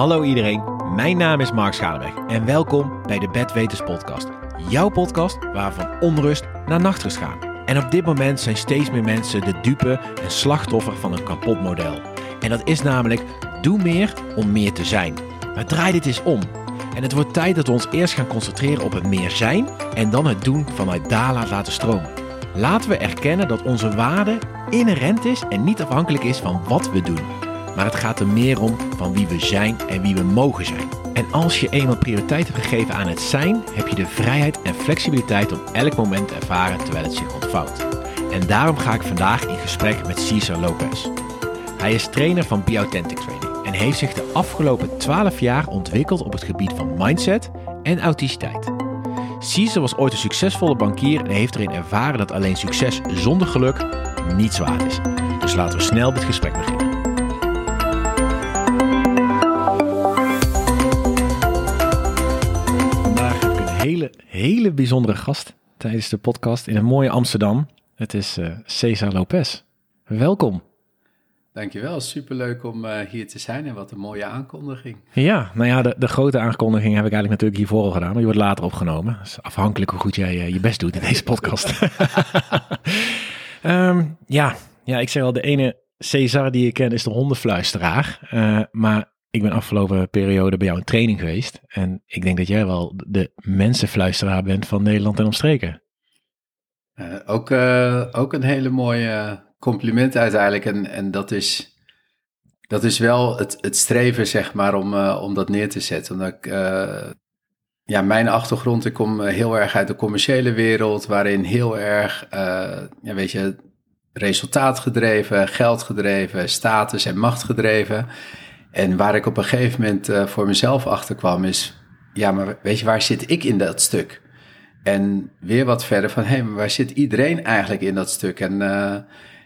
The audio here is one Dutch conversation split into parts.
Hallo iedereen, mijn naam is Mark Schadeweg en welkom bij de Bedweters podcast. Jouw podcast waar we van onrust naar nachtrust gaan. En op dit moment zijn steeds meer mensen de dupe en slachtoffer van een kapot model. En dat is namelijk, doe meer om meer te zijn. Maar draai dit eens om. En het wordt tijd dat we ons eerst gaan concentreren op het meer zijn en dan het doen vanuit daar laten stromen. Laten we erkennen dat onze waarde inherent is en niet afhankelijk is van wat we doen. Maar het gaat er meer om van wie we zijn en wie we mogen zijn. En als je eenmaal prioriteit hebt gegeven aan het zijn, heb je de vrijheid en flexibiliteit om elk moment te ervaren terwijl het zich ontvouwt. En daarom ga ik vandaag in gesprek met Cesar Lopez. Hij is trainer van Be Authentic Training en heeft zich de afgelopen 12 jaar ontwikkeld op het gebied van mindset en authenticiteit. Caesar was ooit een succesvolle bankier en heeft erin ervaren dat alleen succes zonder geluk niets waard is. Dus laten we snel dit gesprek beginnen. Hele bijzondere gast tijdens de podcast in een mooie Amsterdam. Het is uh, Cesar Lopez. Welkom. Dankjewel, superleuk om uh, hier te zijn en wat een mooie aankondiging. Ja, nou ja, de, de, grote aankondiging heb ik eigenlijk natuurlijk hiervoor al gedaan, maar die wordt later opgenomen. Dus afhankelijk hoe goed jij uh, je best doet in deze podcast. um, ja, ja, ik zeg al, de ene Cesar die ik ken is de hondenfluisteraar. Uh, maar ik ben afgelopen periode bij jou in training geweest. En ik denk dat jij wel de mensenfluisteraar bent van Nederland en omstreken. ook, ook een hele mooie compliment uiteindelijk. En, en dat, is, dat is wel het, het streven, zeg maar, om, uh, om dat neer te zetten. Omdat ik, ja, mijn achtergrond, ik kom heel erg uit de commerciële wereld, waarin heel erg, ja, weet je, resultaatgedreven, geldgedreven, status en macht gedreven. En waar ik op een gegeven moment voor mezelf achter kwam, is, ja, maar weet je, waar zit ik in dat stuk? En weer wat verder van, hé, hey, maar waar zit iedereen eigenlijk in dat stuk? En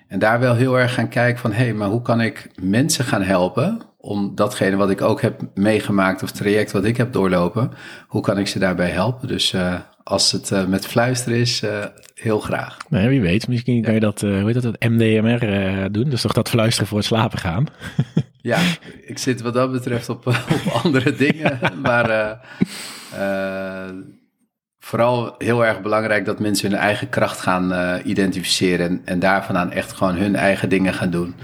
en daar wel heel erg gaan kijken van, hé, hey, maar hoe kan ik mensen gaan helpen om datgene wat ik ook heb meegemaakt of traject wat ik heb doorlopen, hoe kan ik ze daarbij helpen? Dus uh, als het uh, met fluisteren is, uh, heel graag. Nee, wie weet, misschien kan je dat, hoe heet dat, het MDMR doen, dus toch dat fluisteren voor het slapen gaan? ja, ik zit wat dat betreft op, op andere dingen, maar vooral heel erg belangrijk dat mensen hun eigen kracht gaan uh, identificeren en, en daarvan aan echt gewoon hun eigen dingen gaan doen.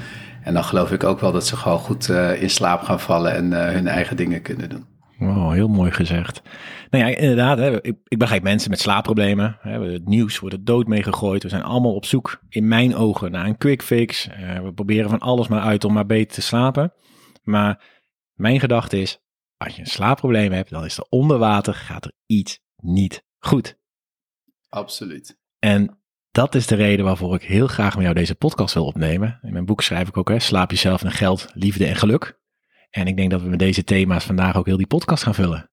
En dan geloof ik ook wel dat ze gewoon goed in slaap gaan vallen en hun eigen dingen kunnen doen. Oh, heel mooi gezegd. Nou ja, inderdaad, hè, ik, ik begrijp mensen met slaapproblemen. Hè, het nieuws wordt er dood mee gegooid. We zijn allemaal op zoek, in mijn ogen, naar een quick fix. we proberen van alles maar uit om maar beter te slapen. Maar mijn gedachte is, als je een slaapprobleem hebt, dan is er onder water, gaat er iets niet goed. Absoluut. En dat is de reden waarvoor ik heel graag met jou deze podcast wil opnemen. In mijn boek schrijf ik ook, hè, slaap jezelf naar geld, liefde en geluk. En ik denk dat we met deze thema's vandaag ook heel die podcast gaan vullen.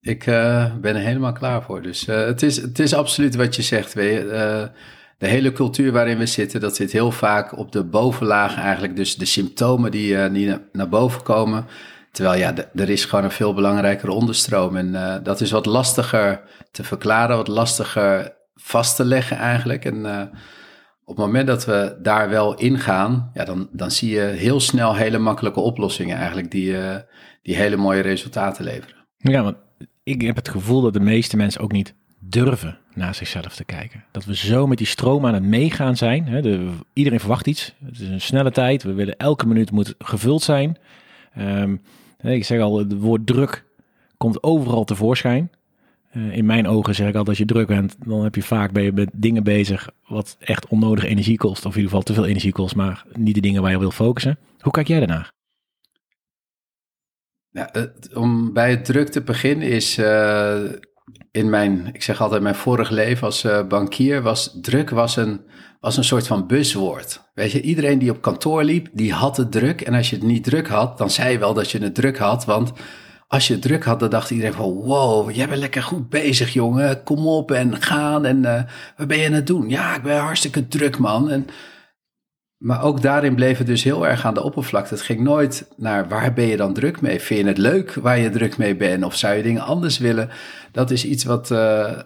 Ik uh, ben er helemaal klaar voor. Dus uh, het, is, het is absoluut wat je zegt. Weet je, uh, de hele cultuur waarin we zitten, dat zit heel vaak op de bovenlaag eigenlijk. Dus de symptomen die, die naar boven komen. Terwijl ja, er is gewoon een veel belangrijkere onderstroom. En dat is wat lastiger te verklaren, wat lastiger vast te leggen eigenlijk. En op het moment dat we daar wel ingaan, ja, dan, dan zie je heel snel hele makkelijke oplossingen eigenlijk die, uh, die hele mooie resultaten leveren. Ja, want ik heb het gevoel dat de meeste mensen ook niet durven naar zichzelf te kijken. Dat we zo met die stroom aan het meegaan zijn. Hè, de, iedereen verwacht iets. Het is een snelle tijd. We willen elke minuut moet gevuld zijn. Um, ik zeg al, het woord druk komt overal tevoorschijn. Uh, in mijn ogen zeg ik al, als je druk bent, dan heb je vaak ben je met dingen bezig wat echt onnodig energie kost. Of in ieder geval te veel energie kost, maar niet de dingen waar je wil focussen. Hoe kijk jij daarnaar? Om bij het druk te beginnen is uh, in mijn, ik zeg altijd mijn vorig leven als uh, bankier, was druk was een, was een soort van buswoord. Weet je, iedereen die op kantoor liep, die had het druk. En als je het niet druk had, dan zei je wel dat je het druk had. Want als je druk had, dan dacht iedereen van... wow, jij bent lekker goed bezig, jongen. Kom op en gaan en uh, wat ben je aan het doen? Ja, ik ben hartstikke druk, man. En, maar ook daarin bleef het dus heel erg aan de oppervlakte. Het ging nooit naar waar ben je dan druk mee? Vind je het leuk waar je druk mee bent? Of zou je dingen anders willen? Dat is iets wat, uh,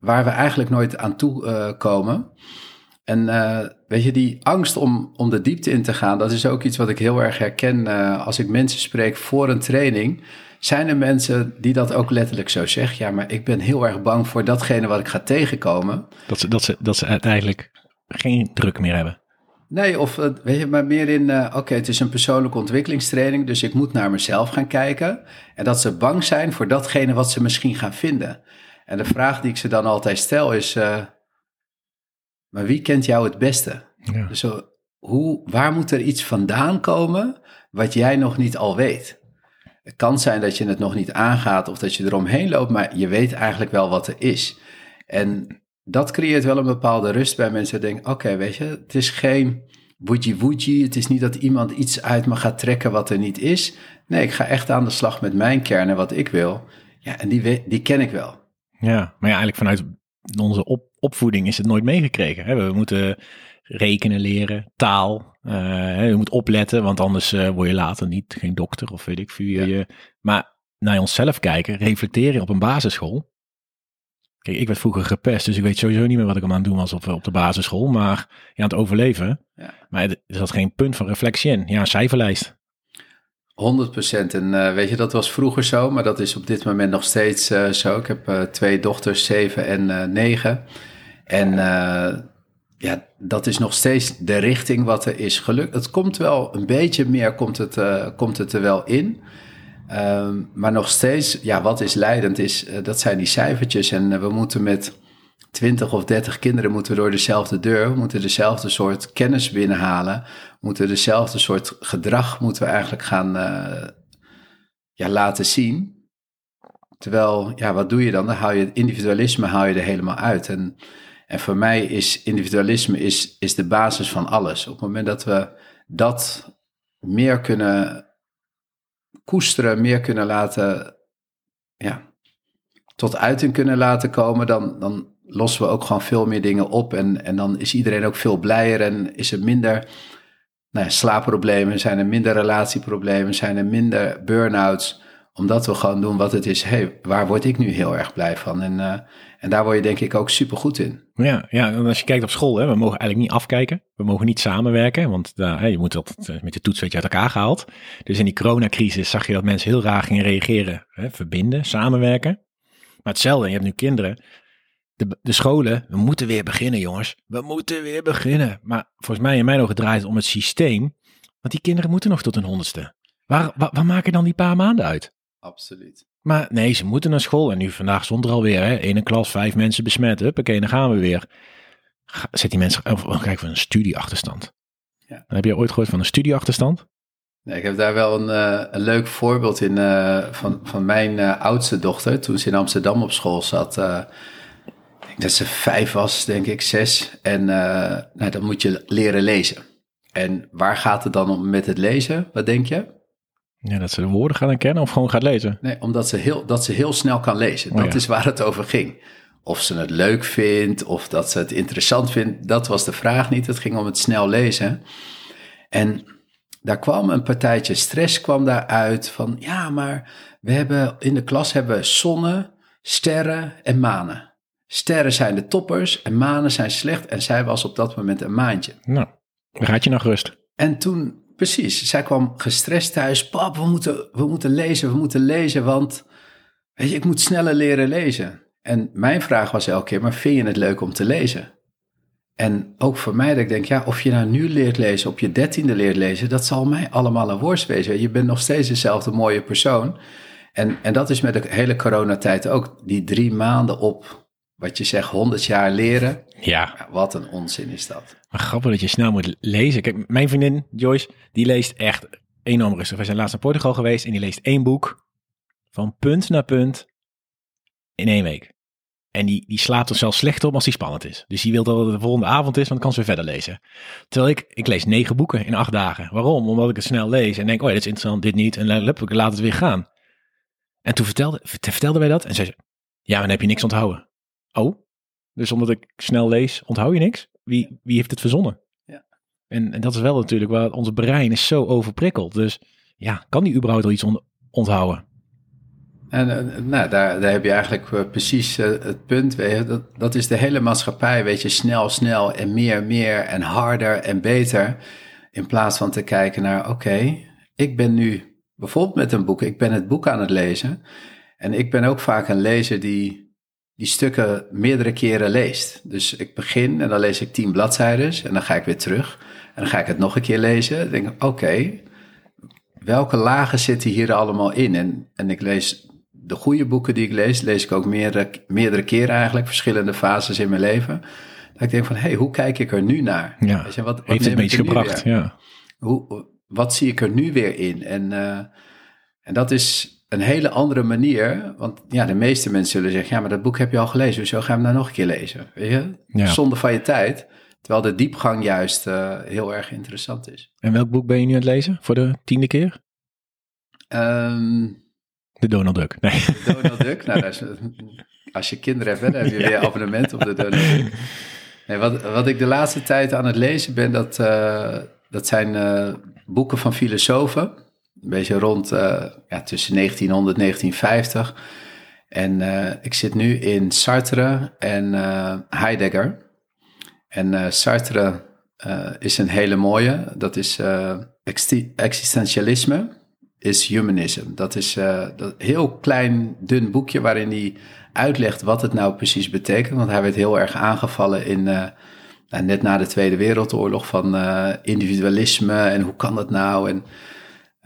waar we eigenlijk nooit aan toe uh, komen... En uh, weet je, die angst om, om de diepte in te gaan, dat is ook iets wat ik heel erg herken uh, als ik mensen spreek voor een training. Zijn er mensen die dat ook letterlijk zo zeggen? Ja, maar ik ben heel erg bang voor datgene wat ik ga tegenkomen. Dat ze, dat ze, dat ze uiteindelijk geen druk meer hebben. Nee, of uh, weet je, maar meer in, oké, het is een persoonlijke ontwikkelingstraining, dus ik moet naar mezelf gaan kijken. En dat ze bang zijn voor datgene wat ze misschien gaan vinden. En de vraag die ik ze dan altijd stel is, maar wie kent jou het beste? Ja. Dus zo, hoe, waar moet er iets vandaan komen wat jij nog niet al weet? Het kan zijn dat je het nog niet aangaat of dat je eromheen loopt, maar je weet eigenlijk wel wat er is. En dat creëert wel een bepaalde rust bij mensen. Denken, oké, weet je, het is geen woegie. Het is niet dat iemand iets uit me gaat trekken wat er niet is. Nee, ik ga echt aan de slag met mijn kern en wat ik wil. Ja, en die, die ken ik wel. Ja, maar ja, eigenlijk vanuit onze op, opvoeding is het nooit meegekregen. Hè? We moeten rekenen leren, taal. Uh, je moet opletten, want anders uh, word je later niet geen dokter of weet ik veel. Je, maar naar onszelf kijken, reflecteren op een basisschool. Kijk, ik werd vroeger gepest, dus ik weet sowieso niet meer wat ik aan het doen was op, op de basisschool. Maar ja, aan het overleven. Ja. Maar er zat geen punt van reflectie in. Ja, cijferlijst. 100% en uh, weet je, dat was vroeger zo, maar dat is op dit moment nog steeds uh, zo. Ik heb uh, twee dochters, zeven en negen. En ja, dat is nog steeds de richting wat er is gelukt. Het komt wel een beetje meer, komt het, komt het er wel in. Ehm, maar nog steeds, ja, wat is leidend is, dat zijn die cijfertjes. En we moeten met 20 of 30 kinderen moeten door dezelfde deur, moeten dezelfde soort kennis binnenhalen, moeten dezelfde soort gedrag moeten we eigenlijk gaan uh, ja, laten zien. Terwijl, ja, wat doe je dan? Dan hou je het individualisme hou je er helemaal uit. En, en voor mij is individualisme is, is de basis van alles. Op het moment dat we dat meer kunnen koesteren, meer kunnen laten, ja, tot uiting kunnen laten komen, dan, dan lossen we ook gewoon veel meer dingen op. En, en dan is iedereen ook veel blijer en is er minder nou ja, slaapproblemen, zijn er minder relatieproblemen, zijn er minder burn-outs. Omdat we gewoon doen wat het is. hey, waar word ik nu heel erg blij van? En, uh, en daar word je denk ik ook super goed in. Ja, ja, en als je kijkt op school, hè, we mogen eigenlijk niet afkijken. We mogen niet samenwerken, want uh, je moet dat eh, met de toets weet je uit elkaar gehaald. Dus in die coronacrisis zag je dat mensen heel raar gingen reageren. Hè, verbinden, samenwerken. Maar hetzelfde, je hebt nu kinderen de, de scholen, we moeten weer beginnen, jongens. We moeten weer beginnen. Maar volgens mij in mijn ogen draait het om het systeem. Want die kinderen moeten nog tot hun honderdste. Waar, waar, waar maken dan die paar maanden uit? Absoluut. Maar nee, ze moeten naar school. En nu vandaag stond er alweer, hè, een klas vijf mensen besmet. Oké, dan gaan we weer. Zet die mensen, of oh, kijk, van een studieachterstand. Ja. Heb je ooit gehoord van een studieachterstand? Nee, ik heb daar wel een, uh, een leuk voorbeeld in uh, van, van mijn uh, oudste dochter. Toen ze in Amsterdam op school zat, dat ze vijf was, denk ik, zes. En uh, nou, dan moet je leren lezen. En waar gaat het dan om met het lezen? Wat denk je? Ja, dat ze de woorden gaan herkennen of gewoon gaat lezen? Nee, omdat ze heel, dat ze heel snel kan lezen. Oh, dat is waar het over ging. Of ze het leuk vindt, of dat ze het interessant vindt, dat was de vraag niet. Het ging om het snel lezen. En daar kwam een partijtje stress kwam daaruit van, ja, maar we hebben in de klas hebben zonnen, sterren en manen. Sterren zijn de toppers en manen zijn slecht. En zij was op dat moment een maandje. Nou, raad je nog rust. En toen, precies, zij kwam gestrest thuis. Pap, we moeten, we moeten lezen, we moeten lezen, want weet je, ik moet sneller leren lezen. En mijn vraag was elke keer, maar vind je het leuk om te lezen? En ook voor mij dat ik denk, ja, of je nou nu leert lezen, op je dertiende leert lezen, dat zal mij allemaal een worst wezen. Je bent nog steeds dezelfde mooie persoon. En, en dat is met de hele coronatijd ook, die drie maanden op wat je zegt, 100 jaar leren. Ja. Wat een onzin is dat. Maar grappig dat je snel moet lezen. Kijk, mijn vriendin Joyce, die leest echt enorm rustig. We zijn laatst naar Portugal geweest en die leest één boek van punt naar punt in één week. En die, die slaapt er zelfs slecht op als die spannend is. Dus die wil dat het de volgende avond is, want dan kan ze weer verder lezen. Terwijl ik, ik lees negen boeken in acht dagen. Waarom? Omdat ik het snel lees en denk, oh ja, dit is interessant, dit niet. En ik laat het weer gaan. En toen vertelde, vertelde wij dat en zei ze, ja, dan heb je niks onthouden. Oh, dus omdat ik snel lees, onthoud je niks? Wie, wie heeft het verzonnen? Ja. En, en dat is wel natuurlijk waar ons brein is zo overprikkeld. Dus ja, kan die überhaupt al iets onthouden? En uh, nou, daar, daar heb je eigenlijk uh, precies uh, het punt. Weet je, dat, dat is de hele maatschappij, weet je, snel, snel en meer, meer en harder en beter. In plaats van te kijken naar, oké, okay, ik ben nu bijvoorbeeld met een boek, ik ben het boek aan het lezen. En ik ben ook vaak een lezer die die stukken meerdere keren leest. Dus ik begin en dan lees ik tien bladzijden en dan ga ik weer terug. En dan ga ik het nog een keer lezen. Dan denk ik, oké, okay, welke lagen zitten hier allemaal in? En, en ik lees de goede boeken die ik lees, lees ik ook meerdere, meerdere keren eigenlijk, verschillende fases in mijn leven. Dat ik denk van, hé, hey, hoe kijk ik er nu naar? Ja, wat, wat heeft het iets gebracht? Ja. Hoe, wat zie ik er nu weer in? En, uh, en dat is een hele andere manier, want ja, de meeste mensen zullen zeggen, ja, maar dat boek heb je al gelezen, dus zo ga je hem nou nog een keer lezen? Weet je? Ja. Zonde van je tijd. Terwijl de diepgang juist uh, heel erg interessant is. En welk boek ben je nu aan het lezen voor de tiende keer? Um, de Donald Duck. Nee. De Donald Duck. Nou, is, als je kinderen hebt, dan heb je weer abonnement op de Donald Duck. Nee, wat, wat ik de laatste tijd aan het lezen ben, dat, uh, dat zijn uh, boeken van filosofen. Een beetje rond uh, ja, tussen 1900 en 1950. En ik zit nu in Sartre en Heidegger. En Sartre is een hele mooie. Dat is existentialisme is Humanism. Dat is uh, dat heel klein, dun boekje waarin hij uitlegt wat het nou precies betekent. Want hij werd heel erg aangevallen in, nou, net na de Tweede Wereldoorlog van individualisme en hoe kan dat nou? En,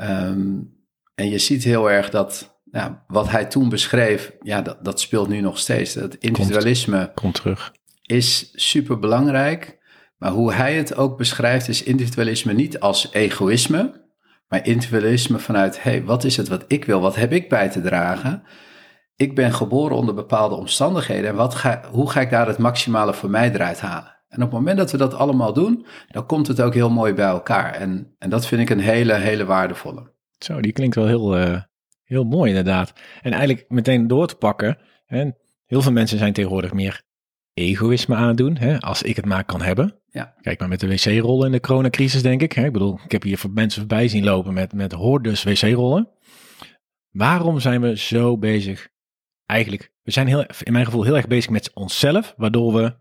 um, en je ziet heel erg dat nou, wat hij toen beschreef, ja, dat, dat speelt nu nog steeds. Dat individualisme komt, komt terug. is super belangrijk. Maar hoe hij het ook beschrijft, is individualisme niet als egoïsme, maar individualisme vanuit, hey, wat is het wat ik wil? Wat heb ik bij te dragen? Ik ben geboren onder bepaalde omstandigheden en wat ga, hoe ga ik daar het maximale voor mij eruit halen? En op het moment dat we dat allemaal doen, dan komt het ook heel mooi bij elkaar. En, en dat vind ik een hele, hele waardevolle. Zo, die klinkt wel heel, uh, heel mooi inderdaad. En eigenlijk meteen door te pakken. Hè, heel veel mensen zijn tegenwoordig meer egoïsme aan het doen. Hè, als ik het maar kan hebben. Ja. Kijk maar met de wc-rollen in de coronacrisis, denk ik. Hè. Ik bedoel, ik heb hier mensen voorbij zien lopen met, met hordes wc-rollen. Waarom zijn we zo bezig? Eigenlijk, we zijn heel, in mijn gevoel heel erg bezig met onszelf, waardoor we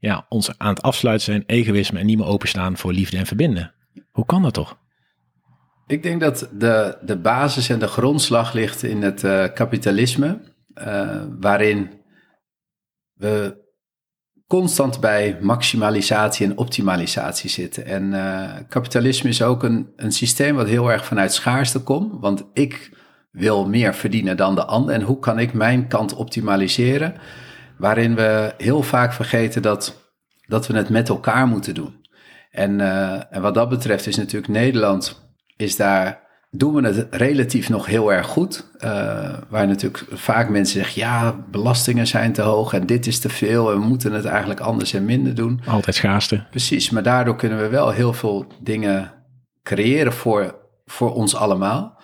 ja, ons aan het afsluiten zijn, egoïsme en niet meer openstaan voor liefde en verbinden. Hoe kan dat toch? Ik denk dat de, de basis en de grondslag ligt in het uh, kapitalisme, uh, waarin we constant bij maximalisatie en optimalisatie zitten. En uh, kapitalisme is ook een, een systeem wat heel erg vanuit schaarste komt. Want ik wil meer verdienen dan de ander. En hoe kan ik mijn kant optimaliseren? Waarin we heel vaak vergeten dat, dat we het met elkaar moeten doen. En, uh, en wat dat betreft is natuurlijk Nederland is daar doen we het relatief nog heel erg goed. Uh, waar natuurlijk vaak mensen zeggen, ja, belastingen zijn te hoog en dit is te veel en we moeten het eigenlijk anders en minder doen. Altijd schaarste. Precies, maar daardoor kunnen we wel heel veel dingen creëren voor, voor ons allemaal.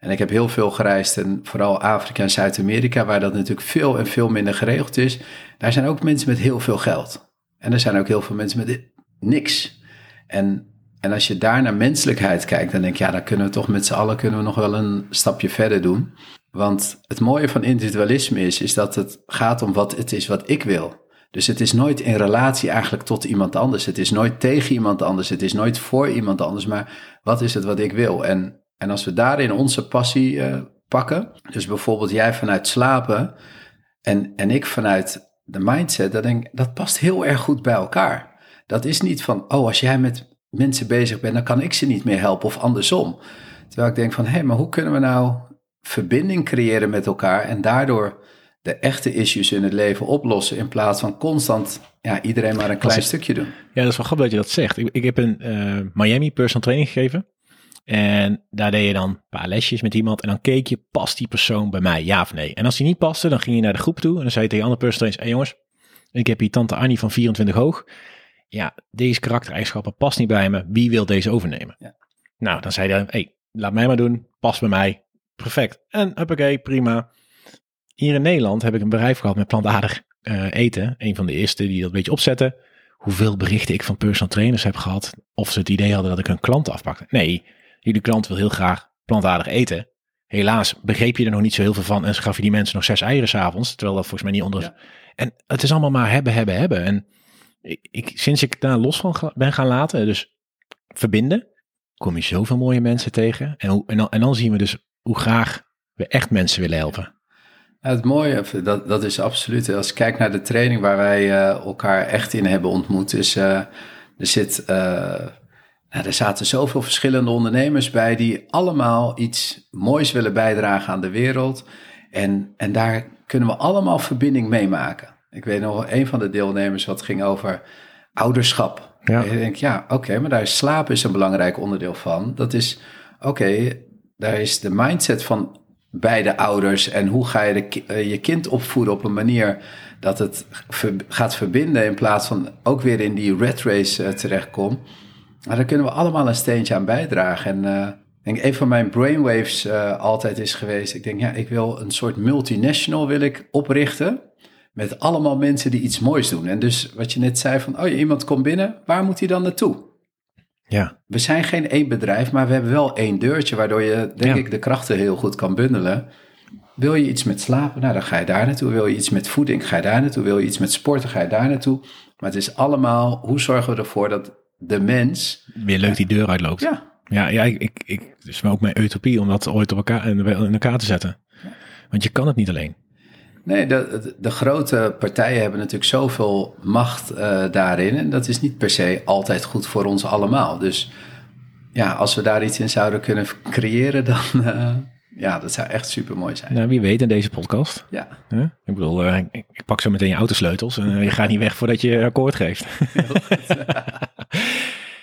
En ik heb heel veel gereisd en vooral Afrika en Zuid-Amerika, waar dat natuurlijk veel en veel minder geregeld is. Daar zijn ook mensen met heel veel geld. En er zijn ook heel veel mensen met niks. En en als je daar naar menselijkheid kijkt, dan denk je, ja, dan kunnen we toch met z'n allen kunnen we nog wel een stapje verder doen. Want het mooie van individualisme is, is dat het gaat om wat het is wat ik wil. Dus het is nooit in relatie eigenlijk tot iemand anders. Het is nooit tegen iemand anders. Het is nooit voor iemand anders. Maar wat is het wat ik wil? En, en als we daarin onze passie uh, pakken, dus bijvoorbeeld jij vanuit slapen en, en ik vanuit de mindset, dan denk ik, dat past heel erg goed bij elkaar. Dat is niet van, oh, als jij met mensen bezig ben, dan kan ik ze niet meer helpen of andersom. Terwijl ik denk van, hé, hey, maar hoe kunnen we nou verbinding creëren met elkaar en daardoor de echte issues in het leven oplossen in plaats van constant ja, iedereen maar een klein stukje doen. Ja, dat is wel grappig dat je dat zegt. Ik, ik heb een uh, Miami personal training gegeven en daar deed je dan een paar lesjes met iemand en dan keek je, past die persoon bij mij, ja of nee? En als die niet paste, dan ging je naar de groep toe en dan zei je tegen andere personal trainers, hé hey jongens, ik heb hier tante Annie van 24 hoog ja, deze karaktereigenschappen past niet bij me. Wie wil deze overnemen? Ja. Nou, dan zei hij, hey, laat mij maar doen. Past bij mij. Perfect. En oké, prima. Hier in Nederland heb ik een bedrijf gehad met plantaardig uh, eten. Een van de eerste die dat een beetje opzetten. Hoeveel berichten ik van personal trainers heb gehad. Of ze het idee hadden dat ik een klant afpakte. Nee, jullie klant wil heel graag plantaardig eten. helaas begreep je er nog niet zo heel veel van en gaf je die mensen nog zes eieren s'avonds, terwijl dat volgens mij niet onder... Ja. En het is allemaal maar hebben, hebben, hebben. En ik, ik, sinds ik daar los van ga- ben gaan laten, dus verbinden, kom je zoveel mooie mensen tegen. En, hoe, en, dan, en dan zien we dus hoe graag we echt mensen willen helpen. Ja, het mooie, dat, dat is absoluut, als ik kijk naar de training waar wij eh, elkaar echt in hebben ontmoet, is eh, er zit, eh, nou, er zaten zoveel verschillende ondernemers bij die allemaal iets moois willen bijdragen aan de wereld. En, en daar kunnen we allemaal verbinding mee maken. Ik weet nog, een van de deelnemers wat ging over ouderschap. Ja. En ik denk, ja, oké, maar daar is slaap is een belangrijk onderdeel van. Dat is, oké, daar is de mindset van beide ouders en hoe ga je de, eh, je kind opvoeden op een manier dat het gaat verbinden in plaats van ook weer in die red race eh, terechtkomt. Maar daar kunnen we allemaal een steentje aan bijdragen. En eh, ik denk, een van mijn brainwaves eh, altijd is geweest, ik denk, ja, ik wil een soort multinational wil ik oprichten met allemaal mensen die iets moois doen. En dus wat je net zei van, oh, iemand komt binnen, waar moet hij dan naartoe? Ja, We zijn geen één bedrijf, maar we hebben wel één deurtje, waardoor je, denk Ja. ik, de krachten heel goed kan bundelen. Wil je iets met slapen? Nou, dan ga je daar naartoe. Wil je iets met voeding? Ga je daar naartoe. Wil je iets met sporten? Ga je daar naartoe. Maar het is allemaal, hoe zorgen we ervoor dat de mens... weer leuk die deur uitloopt. Ja, Ja, ja ik, ik, ik, het is ook mijn utopie om dat ooit op elkaar, in, in elkaar te zetten. Want je kan het niet alleen. nee, de, de, grote partijen hebben natuurlijk zoveel macht eh, daarin. En dat is niet per se altijd goed voor ons allemaal. Dus ja, als we daar iets in zouden kunnen creëren, dan... eh, ja, dat zou echt super mooi zijn. Nou, wie weet in deze podcast. Ja? Ik bedoel, eh, ik, ik pak zo meteen je autosleutels en je gaat niet weg voordat je akkoord geeft.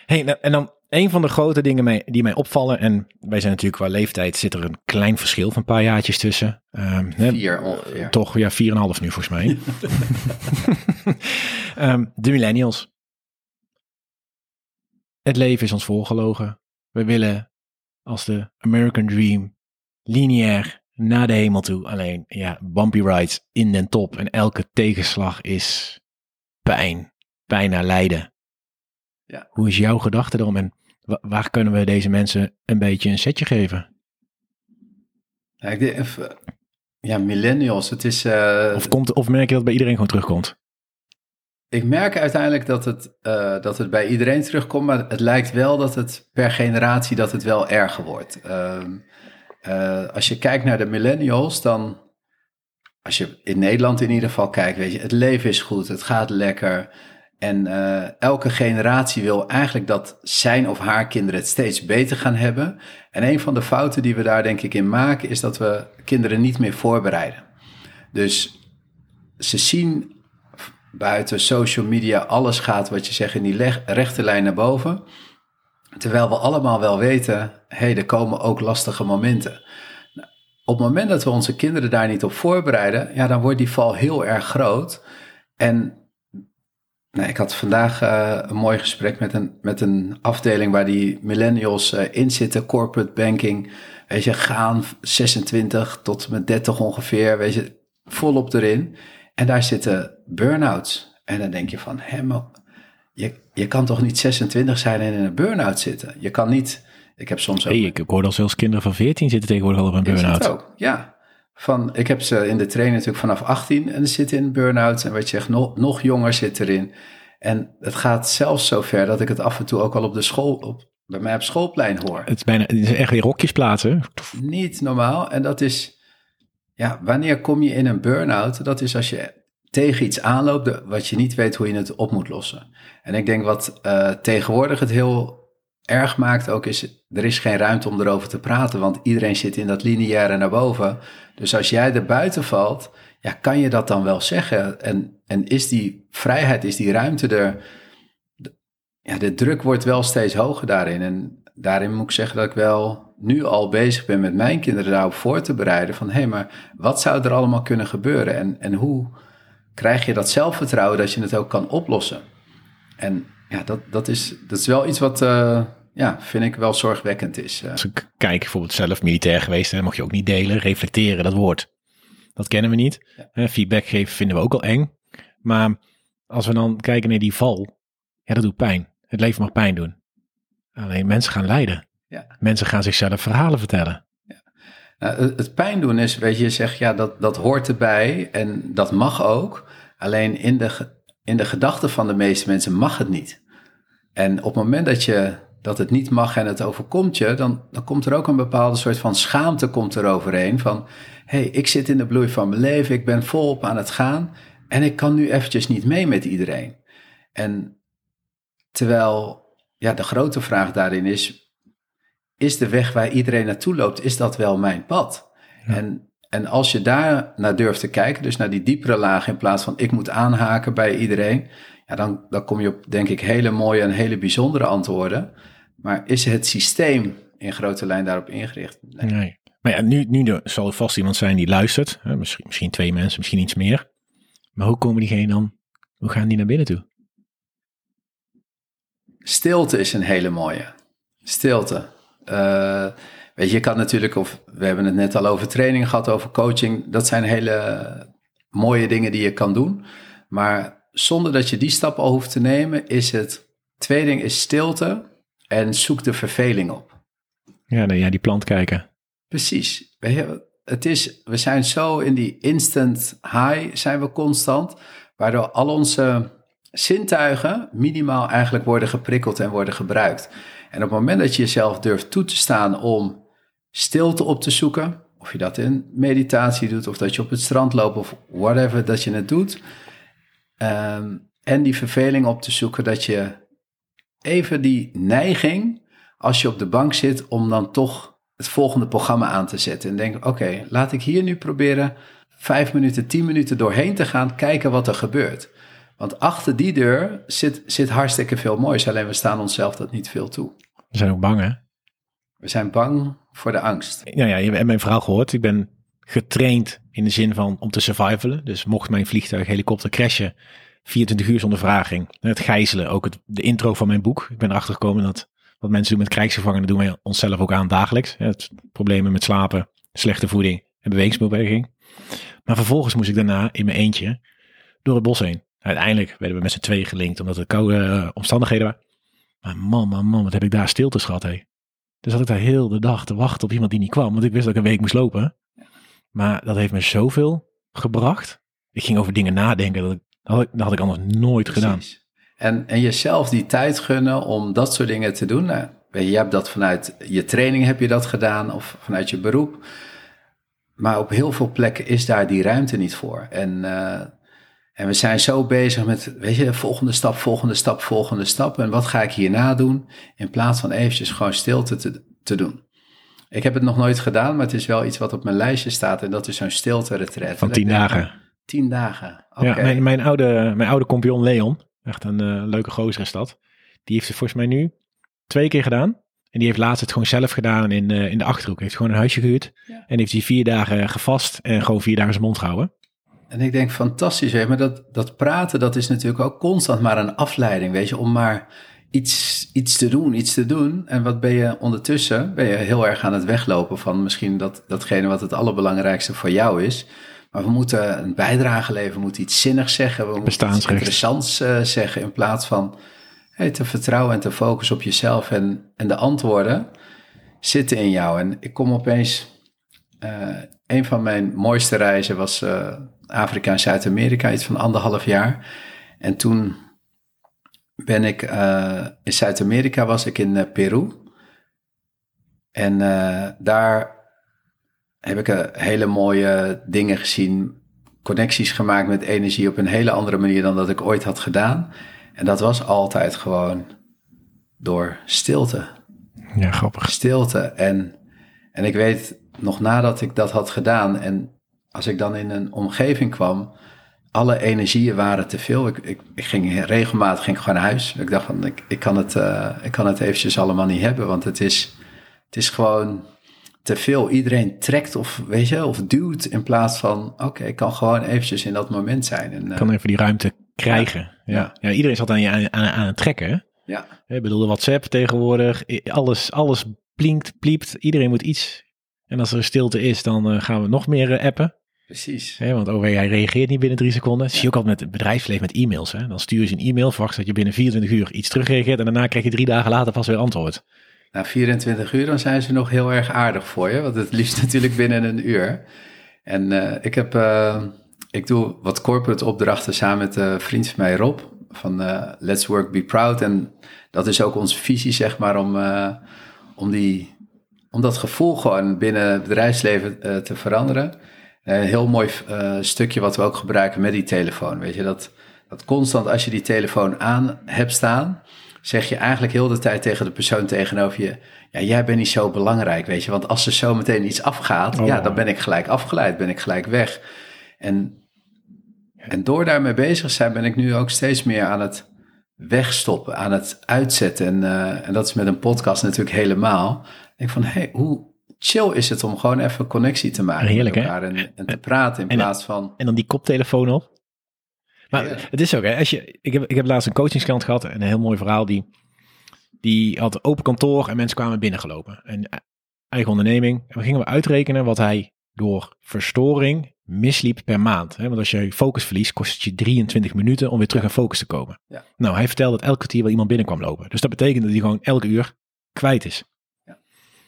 hey, nou, en dan een van de grote dingen die mij opvallen, en wij zijn natuurlijk qua leeftijd, zit er een klein verschil van een paar jaartjes tussen. Ehm, hè, vier ongeveer. Toch, ja, 4,5 nu volgens mij. Ehm, de millennials. Het leven is ons voorgelogen. We willen als de American Dream lineair naar de hemel toe. Alleen, ja, bumpy rides in den top. En elke tegenslag is pijn. Pijn naar lijden. Ja. Hoe is jouw gedachte erom? En wa- waar kunnen we deze mensen een beetje een setje geven? Ja, ik denk even, ja, millennials, het is... eh, Of, komt, of merk je dat bij iedereen gewoon terugkomt? Ik merk uiteindelijk dat het, eh, dat het bij iedereen terugkomt, maar het lijkt wel dat het per generatie dat het wel erger wordt. Ehm, eh, als je kijkt naar de millennials, dan, als je in Nederland in ieder geval kijkt, weet je, het leven is goed, het gaat lekker. En eh, elke generatie wil eigenlijk dat zijn of haar kinderen het steeds beter gaan hebben. En een van de fouten die we daar denk ik in maken, is dat we kinderen niet meer voorbereiden. Dus ze zien buiten social media alles gaat wat je zegt in die rechte lijn naar boven. Terwijl we allemaal wel weten, hé, hey, er komen ook lastige momenten. Nou, Op het moment dat we onze kinderen daar niet op voorbereiden, ja, dan wordt die val heel erg groot. En nou, ik had vandaag eh, een mooi gesprek met een, met een afdeling waar die millennials eh, in zitten, corporate banking. Weet je, gaan 26 tot met 30 ongeveer, weet je, volop erin. En daar zitten burn-outs. En dan denk je van, hé, je, je kan toch niet 26 zijn en in een burn-out zitten? Je kan niet, ik heb soms ook... Hey, ik, hoorde al zelfs kinderen van 14 zitten tegenwoordig al op een burn-out. Ja. Van, ik heb ze in de training natuurlijk vanaf 18 en ze zitten in burn-out. En wat je zegt, nog, nog jonger zit erin. En het gaat zelfs zo ver dat ik het af en toe ook al op de school, op, bij mij op schoolplein hoor. Het is bijna, het is echt weer rokjes plaatsen. Niet normaal. En dat is, ja, wanneer kom je in een burn-out? Dat is als je tegen iets aanloopt wat je niet weet hoe je het op moet lossen. En ik denk wat eh, tegenwoordig het heel erg maakt ook is, er is geen ruimte om erover te praten, want iedereen zit in dat lineaire naar boven. Dus als jij er buiten valt, ja, kan je dat dan wel zeggen? En, en is die vrijheid, is die ruimte er? Ja, de druk wordt wel steeds hoger daarin. En daarin moet ik zeggen dat ik wel nu al bezig ben met mijn kinderen daarop voor te bereiden. Van hé, hey, maar wat zou er allemaal kunnen gebeuren? En, en hoe krijg je dat zelfvertrouwen dat je het ook kan oplossen? En ja, dat, dat, is, dat is wel iets wat, eh, ja, vind ik wel zorgwekkend is. eh. Als ik kijk, bijvoorbeeld zelf militair geweest, hè, mag je ook niet delen. Reflecteren, dat woord. Dat kennen we niet. Ja. Feedback geven vinden we ook al eng. Maar als we dan kijken naar die val, ja, dat doet pijn. Het leven mag pijn doen. Alleen mensen gaan lijden. Ja. Mensen gaan zichzelf verhalen vertellen. Nou, het, pijn doen is, weet je, je zegt ja, dat, dat hoort erbij en dat mag ook. Alleen in de, in de gedachten van de meeste mensen mag het niet. En op het moment dat, je, dat het niet mag en het overkomt je, dan, dan komt er ook een bepaalde soort van schaamte komt er overheen. Van, hé, hey, ik zit in de bloei van mijn leven, ik ben volop aan het gaan en ik kan nu eventjes niet mee met iedereen. En terwijl, ja, de grote vraag daarin is, is de weg waar iedereen naartoe loopt, is dat wel mijn pad? Ja. En, en als je daar naar durft te kijken, dus naar die diepere laag in plaats van ik moet aanhaken bij iedereen, ja, dan, dan kom je op, denk ik, hele mooie en hele bijzondere antwoorden. Maar is het systeem in grote lijn daarop ingericht? Nee. Nee. Maar ja, nu, nu zal er vast iemand zijn die luistert. Hè, misschien, misschien twee mensen, misschien iets meer. Maar hoe komen diegenen dan? Hoe gaan die naar binnen toe? Stilte is een hele mooie. Stilte. Eh, weet je, je kan natuurlijk, of we hebben het net al over training gehad, over coaching. Dat zijn hele mooie dingen die je kan doen. Maar zonder dat je die stap al hoeft te nemen, is het twee dingen is stilte en zoek de verveling op. Ja, nee, ja die plant kijken. Precies. Het is, we zijn zo in die instant high, zijn we constant, waardoor al onze zintuigen minimaal eigenlijk worden geprikkeld en worden gebruikt. En op het moment dat je jezelf durft toe te staan om stilte op te zoeken, of je dat in meditatie doet, of dat je op het strand loopt, of whatever dat je het doet, ehm, en die verveling op te zoeken, dat je even die neiging, als je op de bank zit, om dan toch het volgende programma aan te zetten. En denk, oké, laat ik hier nu proberen vijf minuten, tien minuten doorheen te gaan, kijken wat er gebeurt. Want achter die deur zit, zit hartstikke veel moois, alleen we staan onszelf dat niet veel toe. We zijn ook bang, hè? We zijn bang voor de angst. Nou ja, je hebt mijn verhaal gehoord. Ik ben getraind in de zin van om te survivalen. Dus mocht mijn vliegtuig, helikopter crashen, 24 uur zonder vraging. Het gijzelen, ook het, de intro van mijn boek. Ik ben erachter gekomen dat wat mensen doen met krijgsgevangenen, doen wij onszelf ook aan dagelijks. Het problemen met slapen, slechte voeding en bewegingsbeweging. Maar vervolgens moest ik daarna in mijn eentje door het bos heen. Uiteindelijk werden we met z'n tweeën gelinkt, omdat het koude uh, omstandigheden waren. Maar man, man, man, wat heb ik daar stilte gehad, hé. Dus had ik daar heel de dag te wachten op iemand die niet kwam, want ik wist dat ik een week moest lopen. Maar dat heeft me zoveel gebracht. Ik ging over dingen nadenken, dat, ik, dat, had, ik, dat had ik anders nooit Precies. gedaan. En, en jezelf die tijd gunnen om dat soort dingen te doen. Nou, je hebt dat vanuit je training heb je dat gedaan of vanuit je beroep. Maar op heel veel plekken is daar die ruimte niet voor. En, uh, en we zijn zo bezig met, weet je, volgende stap, volgende stap, volgende stap. En wat ga ik hierna doen? In plaats van eventjes gewoon stilte te, te doen. Ik heb het nog nooit gedaan, maar het is wel iets wat op mijn lijstje staat. En dat is zo'n stilte retreat. Van tien dagen. Tien dagen, okay. Ja, mijn, mijn, oude, mijn oude compagnon Leon, echt een uh, leuke gozer is dat. Die heeft het volgens mij nu twee keer gedaan. En die heeft laatst het gewoon zelf gedaan in, uh, in de Achterhoek. Heeft gewoon een huisje gehuurd. Ja. En heeft hij vier dagen gevast en gewoon vier dagen zijn mond gehouden. En ik denk, fantastisch, je, maar dat, dat praten, dat is natuurlijk ook constant maar een afleiding, weet je, om maar iets, iets te doen, iets te doen. En wat ben je ondertussen? Ben je heel erg aan het weglopen van misschien dat, datgene wat het allerbelangrijkste voor jou is. Maar we moeten een bijdrage leveren, we moeten iets zinnigs zeggen, we moeten iets interessants uh, zeggen in plaats van hey, te vertrouwen en te focussen op jezelf. En, en de antwoorden zitten in jou. En ik kom opeens, uh, een van mijn mooiste reizen was uh, Afrika en Zuid-Amerika, iets van anderhalf jaar. En toen ben ik in Zuid-Amerika, was ik in Peru. En daar heb ik hele mooie dingen gezien, connecties gemaakt met energie op een hele andere manier dan dat ik ooit had gedaan. En dat was altijd gewoon door stilte. Ja, grappig. Stilte. En, en ik weet nog nadat ik dat had gedaan en als ik dan in een omgeving kwam, alle energieën waren te veel. Ik, ik, ik ging regelmatig ging gewoon naar huis. Ik dacht van, ik, ik, kan het, uh, ik kan het eventjes allemaal niet hebben, want het is, het is gewoon te veel. Iedereen trekt of, weet je, of duwt in plaats van, oké, okay, ik kan gewoon eventjes in dat moment zijn. En, uh, kan even die ruimte krijgen. Ja. Ja. ja. iedereen zat aan, je, aan, aan, aan het trekken. Ja. Ik bedoel, de WhatsApp tegenwoordig, alles, alles blinkt, pliept. Iedereen moet iets. En als er stilte is, dan uh, gaan we nog meer uh, appen. Precies. Want OV, hij reageert niet binnen drie seconden. Dat zie je ook altijd met het bedrijfsleven met e-mails. Hè? Dan stuur je een e-mail, verwacht dat je binnen 24 uur iets terugreageert. En daarna krijg je drie dagen later pas weer antwoord. Na 24 uur dan zijn ze nog heel erg aardig voor je, want het liefst natuurlijk binnen een uur. En uh, ik heb, uh, ik doe wat corporate opdrachten samen met een vriend van mij Rob van Let's Work Be Proud. En dat is ook onze visie, zeg maar, om, om, die, om dat gevoel gewoon binnen het bedrijfsleven te veranderen. Een heel mooi stukje wat we ook gebruiken met die telefoon. Weet je, dat, dat constant als je die telefoon aan hebt staan, zeg je eigenlijk heel de tijd tegen de persoon tegenover je, ja, jij bent niet zo belangrijk, weet je. Want als er zo meteen iets afgaat, ja, dan ben ik gelijk afgeleid, ben ik gelijk weg. En, en door daarmee bezig te zijn, ben ik nu ook steeds meer aan het wegstoppen, aan het uitzetten. En, uh, en dat is met een podcast natuurlijk helemaal. Ik denk van, hey, hoe chill is het om gewoon even connectie te maken Heerlijk, met elkaar en, en, te praten in plaats van... En dan die koptelefoon op. Maar het is ook, hè, als je, ik, heb, ik heb laatst een coachingsklant gehad en een heel mooi verhaal. Die, die had open kantoor en mensen kwamen binnengelopen. En eigen onderneming. En we gingen we uitrekenen wat hij door verstoring misliep per maand. Hè? Want als je focus verliest, kost het je 23 minuten om weer terug aan focus te komen. Ja. Nou, hij vertelde dat elke kwartier wel iemand binnenkwam lopen. Dus dat betekent dat hij gewoon elke uur kwijt is. Ja.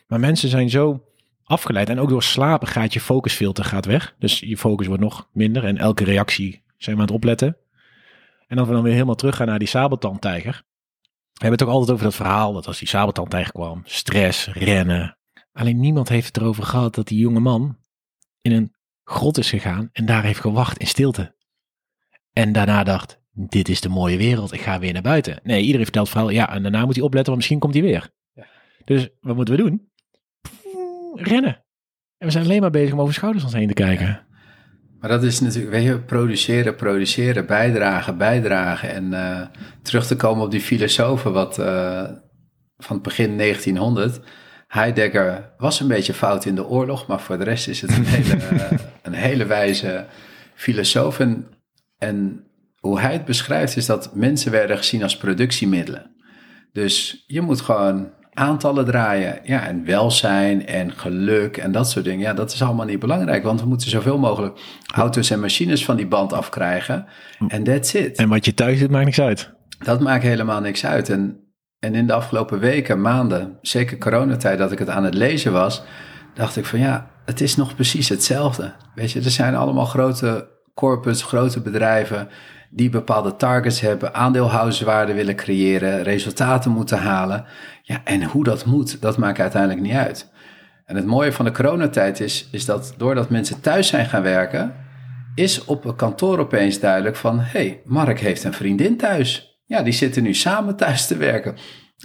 Maar mensen zijn zo afgeleid. En ook door slapen gaat je focusfilter gaat weg. Dus je focus wordt nog minder. En elke reactie zijn we aan het opletten. En als we dan weer helemaal teruggaan naar die sabeltandtijger. We hebben het ook altijd over dat verhaal dat als die sabeltandtijger kwam, stress, rennen. Alleen niemand heeft het erover gehad dat die jonge man in een grot is gegaan en daar heeft gewacht in stilte. En daarna dacht, dit is de mooie wereld, ik ga weer naar buiten. Nee, iedereen vertelt het verhaal, ja, en daarna moet hij opletten, want misschien komt hij weer. Ja. Dus wat moeten we doen? rennen. En we zijn alleen maar bezig om over schouders ons heen te kijken. Maar dat is natuurlijk, weet je, produceren, produceren, bijdragen, bijdragen. En uh, terug te komen op die filosofen wat uh, van het begin 1900. Heidegger was een beetje fout in de oorlog, maar voor de rest is het een hele, een hele wijze filosoof. En, en hoe hij het beschrijft is dat mensen werden gezien als productiemiddelen. Dus je moet gewoon aantallen draaien. Ja, en welzijn en geluk en dat soort dingen. Ja, dat is allemaal niet belangrijk, want we moeten zoveel mogelijk auto's en machines van die band afkrijgen. En that's it. En wat je thuis doet, maakt niks uit. Dat maakt helemaal niks uit. En, en in de afgelopen weken, maanden, zeker coronatijd, dat ik het aan het lezen was, dacht ik van ja, het is nog precies hetzelfde. Weet je, er zijn allemaal grote corporates, grote bedrijven die bepaalde targets hebben, aandeelhouderswaarde willen creëren, resultaten moeten halen. Ja, en hoe dat moet, dat maakt uiteindelijk niet uit. En het mooie van de coronatijd is, is dat doordat mensen thuis zijn gaan werken, is op een kantoor opeens duidelijk van, hé, hey, Mark heeft een vriendin thuis. Ja, die zitten nu samen thuis te werken.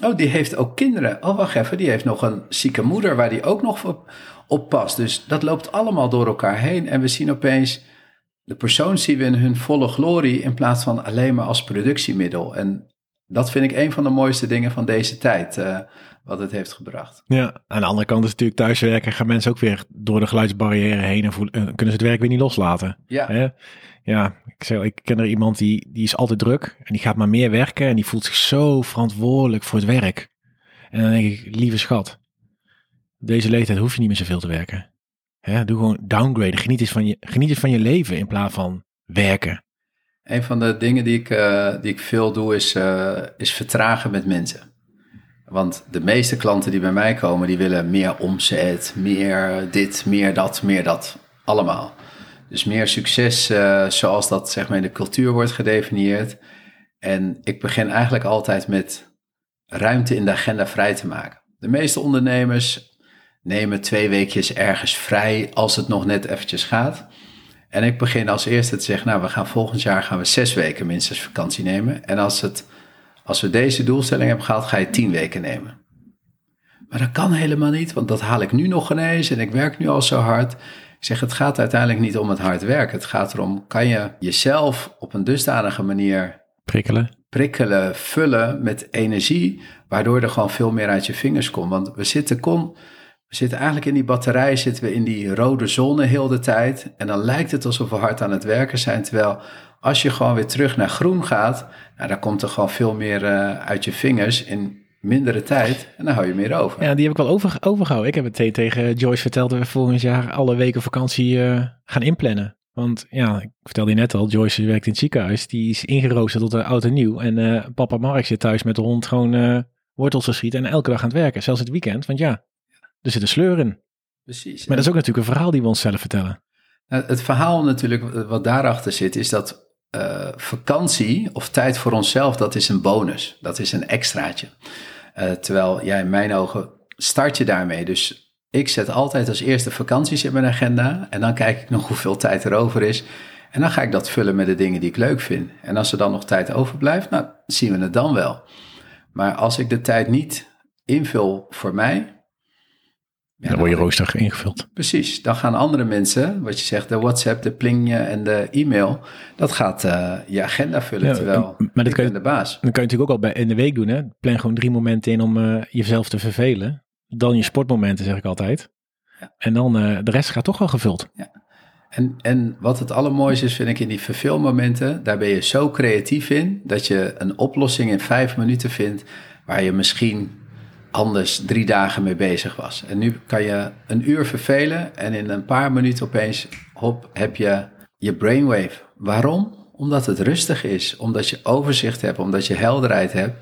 Oh, die heeft ook kinderen. Oh, wacht even, die heeft nog een zieke moeder waar die ook nog op, op past. Dus dat loopt allemaal door elkaar heen. En we zien opeens de persoon zien we in hun volle glorie in plaats van alleen maar als productiemiddel. En dat vind ik een van de mooiste dingen van deze tijd, uh, wat het heeft gebracht. Ja, aan de andere kant is natuurlijk thuiswerken, gaan mensen ook weer door de geluidsbarrière heen en voelen, uh, kunnen ze het werk weer niet loslaten. Ja. Hè? Ja, ik, zeg, ik ken er iemand die, die is altijd druk en die gaat maar meer werken en die voelt zich zo verantwoordelijk voor het werk. En dan denk ik, lieve schat, deze leeftijd hoef je niet meer zoveel te werken. Hè, doe gewoon downgraden. Geniet eens, van je, geniet eens van je leven in plaats van werken. Een van de dingen die ik, uh, die ik veel doe is, uh, is vertragen met mensen. Want de meeste klanten die bij mij komen, die willen meer omzet, meer dit, meer dat, meer dat. Allemaal. Dus meer succes uh, zoals dat zeg maar in de cultuur wordt gedefinieerd. En ik begin eigenlijk altijd met ruimte in de agenda vrij te maken. De meeste ondernemers nemen twee weekjes ergens vrij als het nog net eventjes gaat. En ik begin als eerste te zeggen, nou, we gaan volgend jaar gaan we zes weken minstens vakantie nemen. En als, het, als we deze doelstelling hebben gehaald, ga je tien weken nemen. Maar dat kan helemaal niet, want dat haal ik nu nog ineens en ik werk nu al zo hard. Ik zeg, het gaat uiteindelijk niet om het hard werken. Het gaat erom, kan je jezelf op een dusdanige manier prikkelen, prikkelen vullen met energie, waardoor er gewoon veel meer uit je vingers komt. Want we zitten kon we zitten eigenlijk in die batterij, zitten we in die rode zone heel de tijd. En dan lijkt het alsof we hard aan het werken zijn. Terwijl als je gewoon weer terug naar groen gaat, nou, dan komt er gewoon veel meer uh, uit je vingers in mindere tijd. En dan hou je meer over. Ja, die heb ik wel over, overgehouden. Ik heb het tegen Joyce verteld dat we volgend jaar alle weken vakantie uh, gaan inplannen. Want ja, ik vertelde je net al, Joyce werkt in het ziekenhuis. Die is ingeroosterd tot een oud en nieuw. En uh, papa Mark zit thuis met de hond gewoon wortels geschieten en elke dag aan het werken. Zelfs het weekend, want ja, er zit een sleur in. Precies. Maar dat is ook natuurlijk een verhaal die we onszelf vertellen. Nou, Het verhaal natuurlijk wat daarachter zit, is dat eh, vakantie of tijd voor onszelf, dat is een bonus. Dat is een extraatje. Eh, terwijl, ja, in mijn ogen start je daarmee. Dus ik zet altijd als eerste vakanties in mijn agenda. En dan kijk ik nog hoeveel tijd er over is. En dan ga ik dat vullen met de dingen die ik leuk vind. En als er dan nog tijd overblijft, nou, zien we het dan wel. Maar als ik de tijd niet invul voor mij, ja, dan word je rooster ingevuld. Precies, dan gaan andere mensen, wat je zegt, de WhatsApp, de pling en de e-mail, dat gaat uh, je agenda vullen, Ja, terwijl maar dat kan je- de baas. Dan kan je natuurlijk ook al bij, in de week doen. Hè? Plan gewoon drie momenten in om eh, jezelf te vervelen. Dan je sportmomenten, zeg ik altijd. Ja. En dan eh, de rest gaat toch wel gevuld. En, en wat het allermooiste is, vind ik in die verveelmomenten, daar ben je zo creatief in, dat je een oplossing in vijf minuten vindt, waar je misschien anders drie dagen mee bezig was. En nu kan je een uur vervelen en in een paar minuten opeens, hop, heb je je brainwave. Waarom? Omdat het rustig is, omdat je overzicht hebt, omdat je helderheid hebt.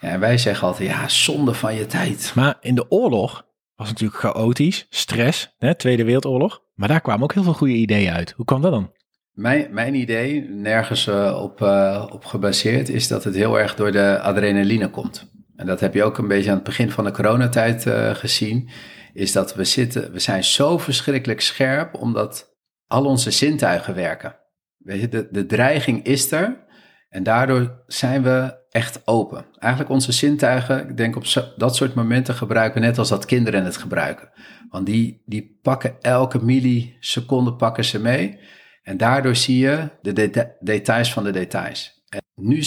Ja, en wij zeggen altijd, ja, zonde van je tijd. Maar in de oorlog was het natuurlijk chaotisch, stress, hè? Tweede Wereldoorlog. Maar daar kwamen ook heel veel goede ideeën uit. Hoe kwam dat dan? Mijn, mijn idee, nergens eh, op, eh, op gebaseerd, is dat het heel erg door de adrenaline komt. En dat heb je ook een beetje aan het begin van de coronatijd eh, gezien. Is dat we zitten, we zijn zo verschrikkelijk scherp omdat al onze zintuigen werken. Weet je, de, de dreiging is er en daardoor zijn we echt open. Eigenlijk onze zintuigen, ik denk op dat soort momenten gebruiken we net als dat kinderen het gebruiken. Want die, die pakken elke milliseconde pakken ze mee. En daardoor zie je de deta- details van de details. En nu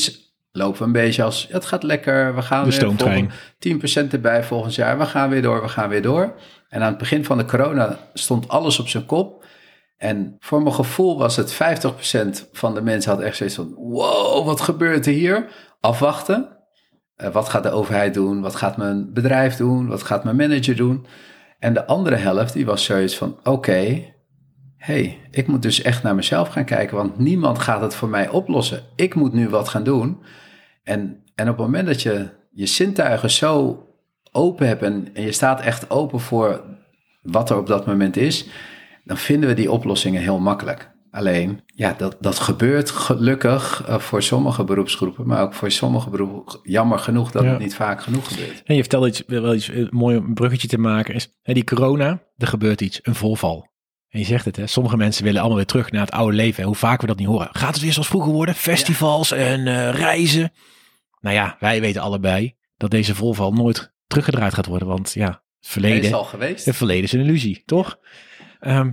lopen we een beetje als, het gaat lekker, we gaan De weer stoomtrein. volgend- 10% erbij volgend jaar, we gaan weer door, we gaan weer door. En aan het begin van de corona stond alles op zijn kop. En voor mijn gevoel was het 50% van de mensen had echt zoiets van, wow, wat gebeurt er hier? Afwachten. Eh, wat gaat de overheid doen? Wat gaat mijn bedrijf doen? Wat gaat mijn manager doen? En de andere helft, die was zoiets van, oké, hey, ik moet dus echt naar mezelf gaan kijken, want niemand gaat het voor mij oplossen. Ik moet nu wat gaan doen. En, en op het moment dat je je zintuigen zo open hebt en, en je staat echt open voor wat er op dat moment is, dan vinden we die oplossingen heel makkelijk. Alleen, ja, dat, dat gebeurt gelukkig eh, voor sommige beroepsgroepen, maar ook voor sommige beroepen, jammer genoeg dat Ja. het niet vaak genoeg gebeurt. En je vertelde iets, wel iets eh, mooi om een bruggetje te maken. Is, hè, die corona, er gebeurt iets, een volval. En je zegt het, hè, sommige mensen willen allemaal weer terug naar het oude leven. Hoe vaak we dat niet horen. Gaat het weer zoals vroeger worden? Festivals en eh, reizen. Nou ja, wij weten allebei dat deze volval nooit teruggedraaid gaat worden. Want ja, het Het verleden, is al geweest. het verleden is een illusie, toch? Ehm,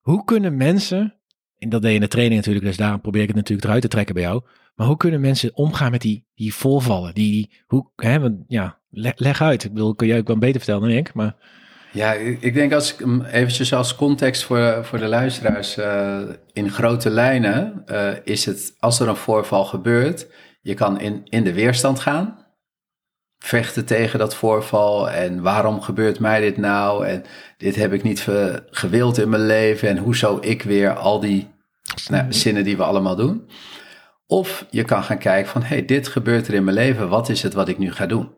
hoe kunnen mensen, en dat deed je in de training natuurlijk, dus daarom probeer ik het natuurlijk eruit te trekken bij jou. Maar hoe kunnen mensen omgaan met die, die voorvallen? Die, die, hoe, hè, want, ja, leg, leg uit. Ik bedoel, kun jij ook wel beter vertellen dan ik, maar Ja, ik denk als ik hem eventjes als context voor, voor de luisteraars eh, in grote lijnen eh, is het als er een voorval gebeurt, je kan in, in de weerstand gaan, vechten tegen dat voorval en waarom gebeurt mij dit nou en dit heb ik niet gewild in mijn leven en hoe zou ik weer al die nou, zinnen die we allemaal doen. Of je kan gaan kijken van, hey, dit gebeurt er in mijn leven, wat is het wat ik nu ga doen?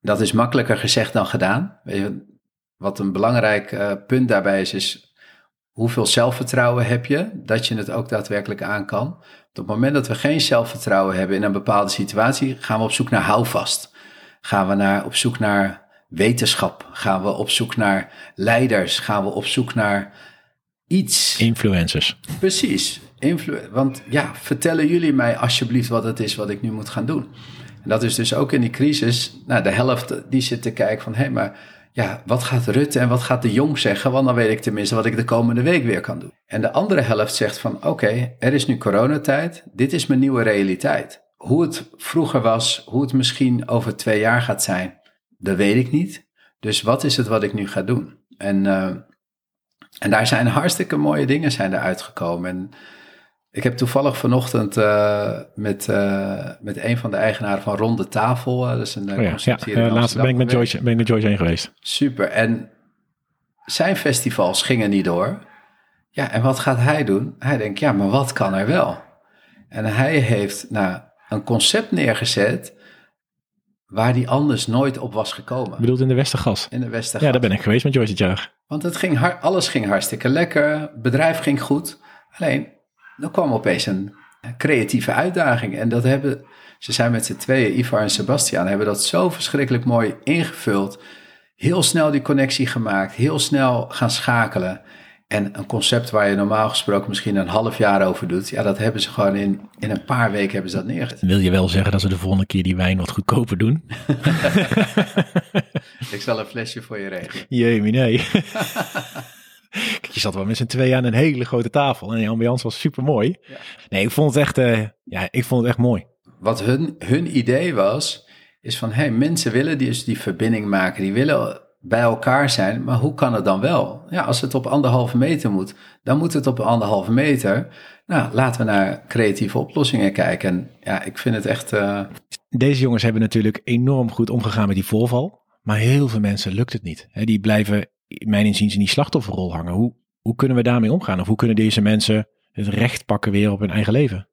Dat is makkelijker gezegd dan gedaan. Wat een belangrijk eh, punt daarbij is, is hoeveel zelfvertrouwen heb je dat je het ook daadwerkelijk aan kan. Op het moment dat we geen zelfvertrouwen hebben in een bepaalde situatie, gaan we op zoek naar houvast. Gaan we naar, op zoek naar wetenschap. Gaan we op zoek naar leiders. Gaan we op zoek naar iets. influencers. Precies. Influ Want ja, vertellen jullie mij alsjeblieft wat het is wat ik nu moet gaan doen. En dat is dus ook in die crisis, nou, de helft die zit te kijken van, hé, maar ja, wat gaat Rutte en wat gaat de Jong zeggen? Want dan weet ik tenminste wat ik de komende week weer kan doen. En de andere helft zegt van, oké, er is nu coronatijd, dit is mijn nieuwe realiteit. Hoe het vroeger was, hoe het misschien over twee jaar gaat zijn, dat weet ik niet. Dus wat is het wat ik nu ga doen? En, eh, en daar zijn hartstikke mooie dingen zijn eruit gekomen. En ik heb toevallig vanochtend eh, met, eh, met een van de eigenaren van Ronde Tafel, eh, dat is een Oh ja, ja concept hier in eh, laatst ben ik, met Joyce, ben ik met Joyce heen geweest. Super. En zijn festivals gingen niet door. Ja, en wat gaat hij doen? Hij denkt, ja, maar wat kan er wel? En hij heeft nou, een concept neergezet waar die anders nooit op was gekomen. Bedoelt in de Westergas? In de Westergas. Ja, daar ben ik geweest met Joyce het jaar. Want het ging alles ging hartstikke lekker, het bedrijf ging goed. Alleen, er kwam opeens een creatieve uitdaging. En dat hebben, ze zijn met z'n tweeën, Ivar en Sebastian, hebben dat zo verschrikkelijk mooi ingevuld. Heel snel die connectie gemaakt, heel snel gaan schakelen. En een concept waar je normaal gesproken misschien een half jaar over doet, ja, dat hebben ze gewoon in, in een paar weken hebben ze dat neergezet. Wil je wel zeggen dat ze de volgende keer die wijn wat goedkoper doen? Ik zal een flesje voor je regelen. Jee, nee. Zat wel met z'n tweeën aan een hele grote tafel en die ambiance was super mooi. Ja. Nee, ik vond het echt, eh, ja, ik vond het echt mooi. Wat hun, hun idee was, is van hey, mensen willen die, dus die verbinding maken, die willen bij elkaar zijn, maar hoe kan het dan wel? Ja, als het op anderhalve meter moet, dan moet het op anderhalve meter. Nou, laten we naar creatieve oplossingen kijken. En ja, ik vind het echt. eh, Deze jongens hebben natuurlijk enorm goed omgegaan met die voorval. Maar heel veel mensen lukt het niet. Hè, die blijven, in mijn inziens, in die slachtofferrol hangen. Hoe, hoe kunnen we daarmee omgaan? Of hoe kunnen deze mensen het recht pakken weer op hun eigen leven?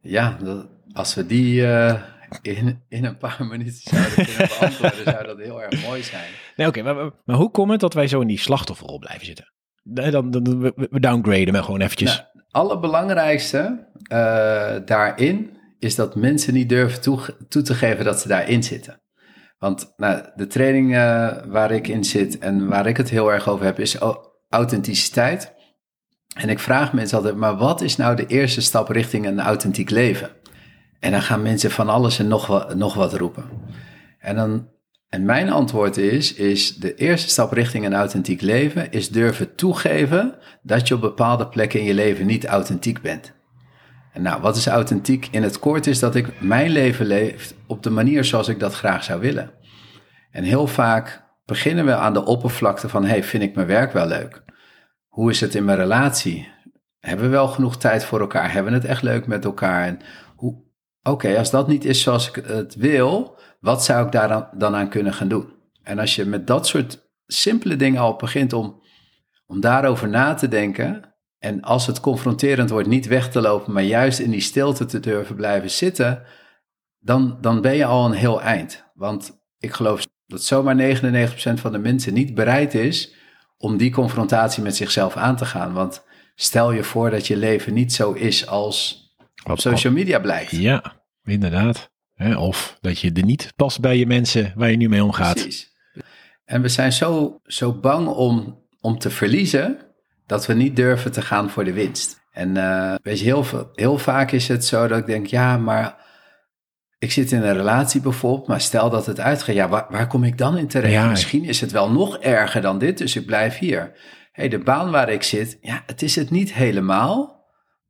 ja, dat- als we die eh, in, in een paar minuten zouden kunnen beantwoorden, zou dat heel erg mooi zijn. Nee, oké, maar, maar, maar hoe komt het dat wij zo in die slachtofferrol blijven zitten? Nee, Dan, dan, we, downgraden maar gewoon eventjes. Nou, allerbelangrijkste eh, daarin is dat mensen niet durven toe, toe te geven dat ze daarin zitten. Want nou, de training eh, waar ik in zit en waar ik het heel erg over heb, is authenticiteit. En ik vraag mensen altijd, maar wat is nou de eerste stap richting een authentiek leven? En dan gaan mensen van alles en nog wat, nog wat roepen. En, dan, en mijn antwoord is, is de eerste stap richting een authentiek leven is durven toegeven dat je op bepaalde plekken in je leven niet authentiek bent. En nou, wat is authentiek? In het kort is dat ik mijn leven leef op de manier zoals ik dat graag zou willen. En heel vaak beginnen we aan de oppervlakte van, hey, vind ik mijn werk wel leuk? Hoe is het in mijn relatie? Hebben we wel genoeg tijd voor elkaar? Hebben we het echt leuk met elkaar? En hoe, oké, als dat niet is zoals ik het wil, wat zou ik daar dan, dan aan kunnen gaan doen? En als je met dat soort simpele dingen al begint om, om daarover na te denken, en als het confronterend wordt, niet weg te lopen, maar juist in die stilte te durven blijven zitten, dan, dan ben je al een heel eind. Want ik geloof dat zomaar 99% van de mensen niet bereid is om die confrontatie met zichzelf aan te gaan. Want stel je voor dat je leven niet zo is als op social media blijkt. Ja, inderdaad. Of dat je er niet past bij je mensen waar je nu mee omgaat. Precies. En we zijn zo, zo bang om, om te verliezen, dat we niet durven te gaan voor de winst. En eh, weet je, heel, veel- heel vaak is het zo dat ik denk, ja, maar ik zit in een relatie bijvoorbeeld, maar stel dat het uitgaat, ja, waar, waar kom ik dan in terecht? Ja. Misschien is het wel nog erger dan dit, dus ik blijf hier. hey, de baan waar ik zit, ja, het is het niet helemaal.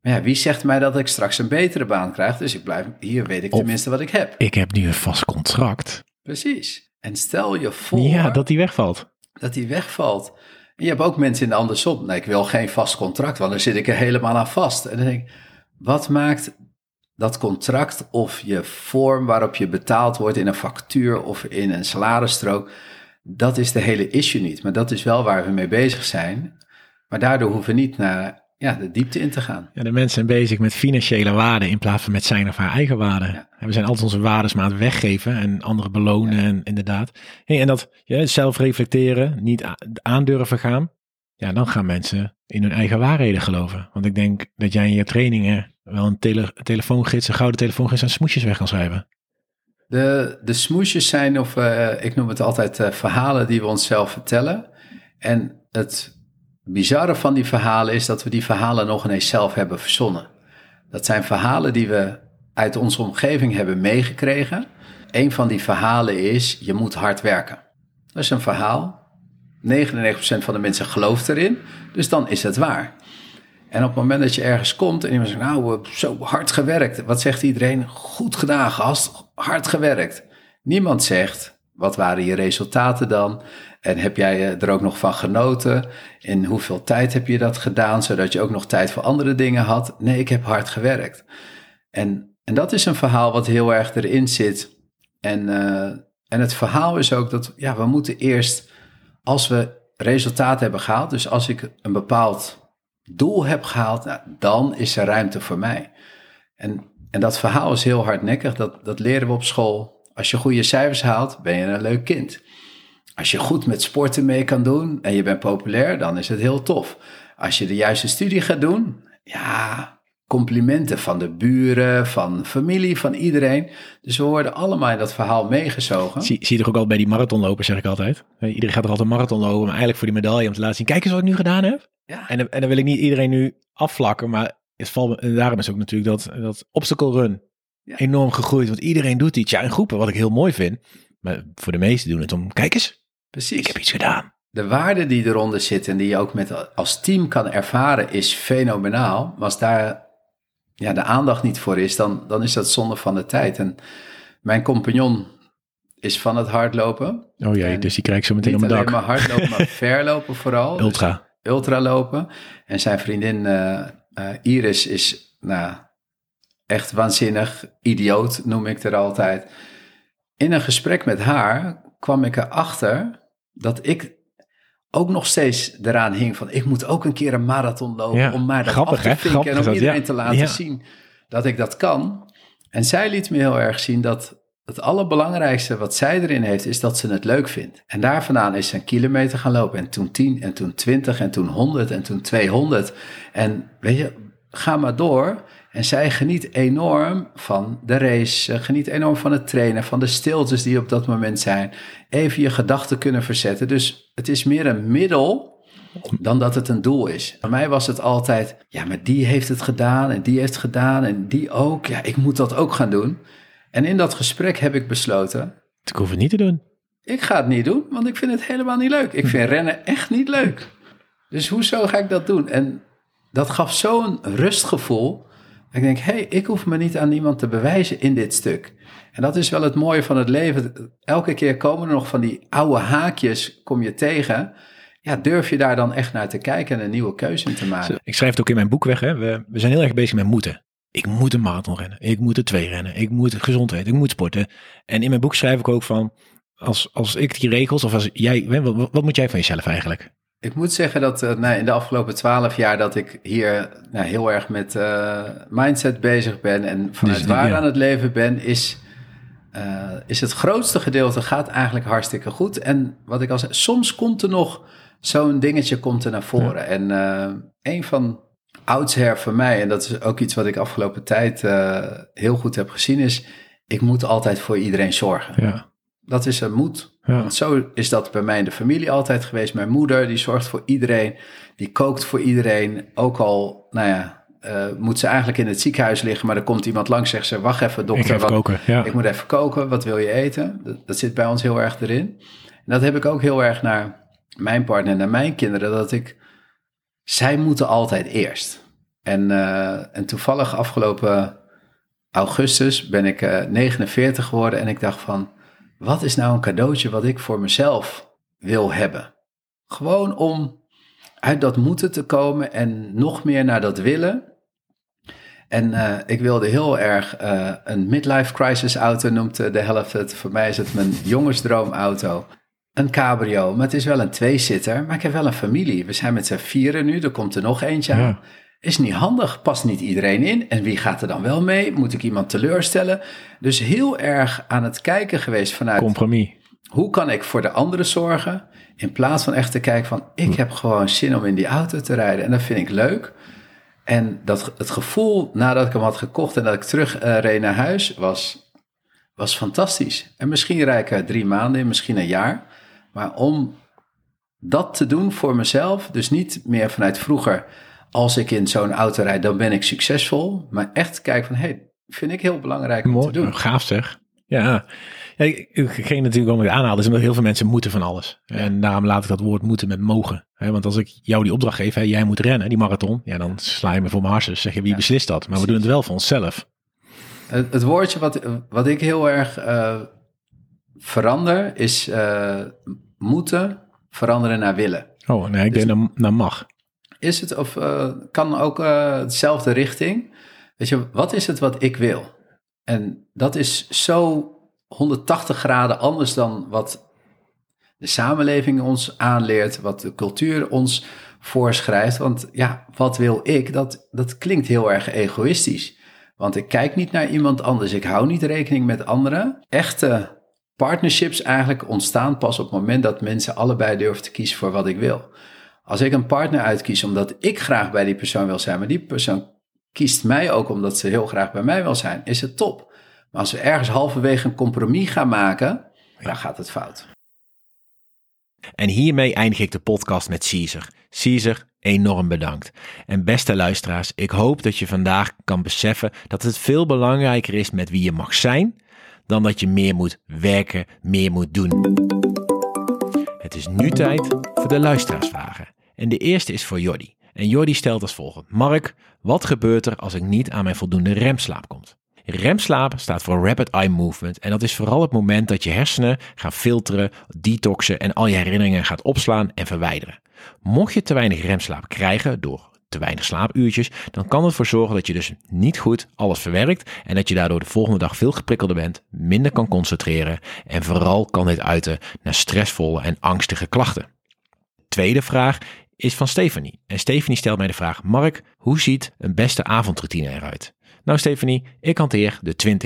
Maar ja, wie zegt mij dat ik straks een betere baan krijg? Dus ik blijf hier, weet ik Of- tenminste wat ik heb. Ik heb nu een vast contract. Precies. En stel je voor Ja, dat die wegvalt. dat die wegvalt. En je hebt ook mensen in de andersom. Nee, ik wil geen vast contract, want dan zit ik er helemaal aan vast. En dan denk ik, wat maakt dat contract of je vorm waarop je betaald wordt in een factuur of in een salarisstrook, dat is de hele issue niet. Maar dat is wel waar we mee bezig zijn. Maar daardoor hoeven we niet naar ja, de diepte in te gaan. Ja, de mensen zijn bezig met financiële waarden in plaats van met zijn of haar eigen waarden. Ja. En we zijn altijd onze waardes maar aan het weggeven en anderen belonen en inderdaad. Hey, en dat ja, zelf reflecteren, niet aandurven gaan. Ja, dan gaan mensen in hun eigen waarheden geloven. Want ik denk dat jij in je trainingen wel een tele telefoongids, een gouden telefoongids en smoesjes weg kan schrijven. De, de smoesjes zijn, of eh, ik noem het altijd eh, verhalen die we onszelf vertellen. En het bizarre van die verhalen is dat we die verhalen nog ineens zelf hebben verzonnen. Dat zijn verhalen die we uit onze omgeving hebben meegekregen. Een van die verhalen is, je moet hard werken. Dat is een verhaal. 99% van de mensen gelooft erin, dus dan is het waar. En op het moment dat je ergens komt en iemand zegt, nou, zo hard gewerkt. Wat zegt iedereen? Goed gedaan, gast. Hard gewerkt. Niemand zegt, wat waren je resultaten dan? En heb jij eh, er ook nog van genoten? In hoeveel tijd heb je dat gedaan, zodat je ook nog tijd voor andere dingen had? Nee, ik heb hard gewerkt. En, en dat is een verhaal wat heel erg erin zit. En, eh, en het verhaal is ook dat, ja, we moeten eerst, als we resultaat hebben gehaald, dus als ik een bepaald doel heb gehaald, nou, dan is er ruimte voor mij. En, en dat verhaal is heel hardnekkig, dat, dat leren we op school Als je goede cijfers haalt, ben je een leuk kind. Als je goed met sporten mee kan doen en je bent populair, dan is het heel tof. Als je de juiste studie gaat doen, ja, complimenten van de buren, van familie, van iedereen. Dus we worden allemaal in dat verhaal meegezogen. Zie, zie je toch ook al bij die marathonlopers, zeg ik altijd. Iedereen gaat er altijd een marathon lopen, maar eigenlijk voor die medaille om te laten zien, kijk eens wat ik nu gedaan heb. Ja. En, en dan wil ik niet iedereen nu afvlakken, maar het valt, en daarom is ook natuurlijk dat, dat obstacle run Ja. enorm gegroeid. Want iedereen doet iets. Ja, in groepen, wat ik heel mooi vind. Maar voor de meesten doen het om, kijk eens, Precies. ik heb iets gedaan. De waarde die eronder zit en die je ook met, als team kan ervaren, is fenomenaal. Maar als daar ja, de aandacht niet voor is, dan, dan is dat zonde van de tijd. En mijn compagnon is van het hardlopen. Oh jee, En dus die krijg ik zo meteen Niet op mijn alleen dak. maar hardlopen, maar verlopen vooral. Dus Ultra. ultralopen. En zijn vriendin eh, eh, Iris is nou, echt waanzinnig. Idioot noem ik er altijd. In een gesprek met haar kwam ik erachter dat ik ook nog steeds eraan hing van... ik moet ook een keer een marathon lopen Ja, om maar dat grappig, af te vinken... Grappig en om dat, iedereen ja. te laten Ja. zien dat ik dat kan. En zij liet me heel erg zien dat het allerbelangrijkste wat zij erin heeft... is dat ze het leuk vindt. En daar vandaan is ze een kilometer gaan lopen. En toen 10 en toen 20 en toen 100 en toen 200. En weet je, ga maar door... En zij geniet enorm van de race, ze geniet enorm van het trainen, van de stiltes die op dat moment zijn. Even je gedachten kunnen verzetten. Dus het is meer een middel dan dat het een doel is. Voor mij was het altijd, ja, maar die heeft het gedaan en die heeft het gedaan en die ook. Ja, ik moet dat ook gaan doen. En in dat gesprek heb ik besloten, Ik hoef het niet te doen. ik ga het niet doen, want ik vind het helemaal niet leuk. Ik vind rennen echt niet leuk. Dus hoezo ga ik dat doen? En dat gaf zo'n rustgevoel. Ik denk, hé, hey, ik hoef me niet aan niemand te bewijzen in dit stuk. En dat is wel het mooie van het leven. Elke keer komen er nog van die oude haakjes, kom je tegen. Ja, durf je daar dan echt naar te kijken en een nieuwe keuze in te maken? Ik schrijf het ook in mijn boek weg. Hè. We, we zijn heel erg bezig met moeten. Ik moet een marathon rennen. Ik moet er twee rennen. Ik moet gezond eten. Ik moet sporten. En in mijn boek schrijf ik ook van... Als, als ik die regels, of als jij... Wat- wat moet jij van jezelf eigenlijk? Ik moet zeggen dat eh, nou, in de afgelopen twaalf jaar dat ik hier nou, heel erg met eh, mindset bezig ben en vanuit waar ja. aan het leven ben, is, eh, is het grootste gedeelte gaat eigenlijk hartstikke goed. En wat ik al zei, soms komt er nog zo'n dingetje komt er naar voren. En een van oudsher voor mij, en dat is ook iets wat ik afgelopen tijd heel goed heb gezien, is ik moet altijd voor iedereen zorgen. Ja. Dat is een moed. Ja. Want zo is dat bij mij in de familie altijd geweest. Mijn moeder, die zorgt voor iedereen. Die kookt voor iedereen. Ook al, nou ja, eh, moet ze eigenlijk in het ziekenhuis liggen. Maar er komt iemand langs zegt ze, wacht even Ik dokter. even wat- koken. Ja. ik moet even koken. Wat wil je eten? Dat, dat zit bij ons heel erg erin. En dat heb ik ook heel erg naar mijn partner en naar mijn kinderen. Dat ik, zij moeten altijd eerst. En, eh, en toevallig afgelopen augustus ben ik eh, 49 geworden. En ik dacht van, wat is nou een cadeautje wat ik voor mezelf wil hebben? Gewoon om uit dat moeten te komen en nog meer naar dat willen. En eh, ik wilde heel erg eh, een midlife crisis auto, noemt eh, de helft het. Voor mij is het mijn jongensdroomauto. Een cabrio, maar het is wel een tweezitter. Maar ik heb wel een familie. We zijn met z'n vieren nu, er komt er nog eentje aan. Is niet handig, past niet iedereen in. En wie gaat er dan wel mee? Moet ik iemand teleurstellen? Dus heel erg aan het kijken geweest vanuit Compromis. hoe kan ik voor de anderen zorgen? In plaats van echt te kijken van, ik heb gewoon zin om in die auto te rijden. En dat vind ik leuk. En dat, het gevoel nadat ik hem had gekocht en dat ik terug eh, reed naar huis, was, was fantastisch. En misschien rijd ik er drie maanden in, misschien een jaar. Maar om dat te doen voor mezelf, dus niet meer vanuit vroeger, als ik in zo'n auto rijd, dan ben ik succesvol. Maar echt kijken van, hé, hey, vind ik heel belangrijk om te doen. Gaaf zeg. Ja. ja ik, ik natuurlijk ook aanhalen, is omdat heel veel mensen moeten van alles. En daarom laat ik dat woord moeten met mogen. Want als ik jou die opdracht geef, jij moet rennen, die marathon, ja, dan sla je me voor mijn harses. Zeg je, wie Ja, beslist dat? Maar we doen het wel voor onszelf. Het, het woordje wat, wat ik heel erg eh, verander is eh, moeten veranderen naar willen. Oh, nee, ik Dus- denk naar, naar mag. Is het of eh, kan ook eh dezelfde richting? Weet je, wat is het wat ik wil? En dat is zo 180 graden anders dan wat de samenleving ons aanleert, wat de cultuur ons voorschrijft. Want ja, wat wil ik? Dat, dat klinkt heel erg egoïstisch. Want ik kijk niet naar iemand anders. Ik hou niet rekening met anderen. Echte partnerships eigenlijk ontstaan pas op het moment dat mensen allebei durven te kiezen voor wat ik wil. Als ik een partner uitkies omdat ik graag bij die persoon wil zijn, maar die persoon kiest mij ook omdat ze heel graag bij mij wil zijn, is het top. Maar als we ergens halverwege een compromis gaan maken, dan gaat het fout. En hiermee eindig ik de podcast met Caesar. Caesar, enorm bedankt. En beste luisteraars, ik hoop dat je vandaag kan beseffen dat het veel belangrijker is met wie je mag zijn, dan dat je meer moet werken, meer moet doen. Het is nu tijd voor de luisteraarsvragen. En de eerste is voor Jordi. En Jordi stelt als volgt. Mark, wat gebeurt er als ik niet aan mijn voldoende remslaap kom? Remslaap staat voor Rapid Eye Movement en dat is vooral het moment dat je hersenen gaan filteren, detoxen en al je herinneringen gaat opslaan en verwijderen. Mocht je te weinig remslaap krijgen door te weinig slaapuurtjes, dan kan het ervoor zorgen dat je dus niet goed alles verwerkt en dat je daardoor de volgende dag veel geprikkelder bent, minder kan concentreren en vooral kan dit uiten naar stressvolle en angstige klachten. Tweede vraag is van Stephanie. En Stephanie stelt mij de vraag: Mark, hoe ziet een beste avondroutine eruit? Nou, Stephanie, ik hanteer de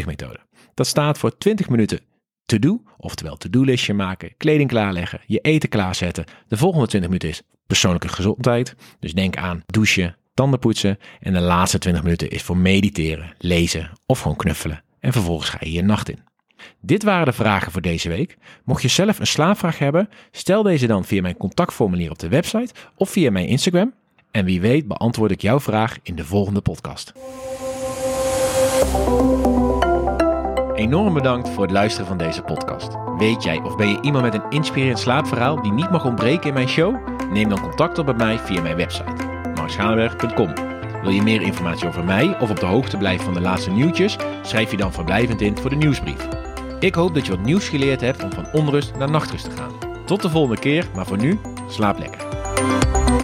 20-20-20 methode. Dat staat voor 20 minuten to-do, oftewel to-do-listje maken, kleding klaarleggen, je eten klaarzetten. De volgende 20 minuten is persoonlijke gezondheid. Dus denk aan douchen, tanden poetsen. En de laatste 20 minuten is voor mediteren, lezen of gewoon knuffelen. En vervolgens ga je je nacht in. Dit waren de vragen voor deze week. Mocht je zelf een slaapvraag hebben, stel deze dan via mijn contactformulier op de website of via mijn Instagram. En wie weet beantwoord ik jouw vraag in de volgende podcast. Enorm bedankt voor het luisteren van deze podcast. Weet jij of ben je iemand met een inspirerend slaapverhaal die niet mag ontbreken in mijn show? Neem dan contact op met mij via mijn website, marschalenberg.com. Wil je meer informatie over mij of op de hoogte blijven van de laatste nieuwtjes? Schrijf je dan verblijvend in voor de nieuwsbrief. Ik hoop dat je wat nieuws geleerd hebt om van onrust naar nachtrust te gaan. Tot de volgende keer, maar voor nu, slaap lekker.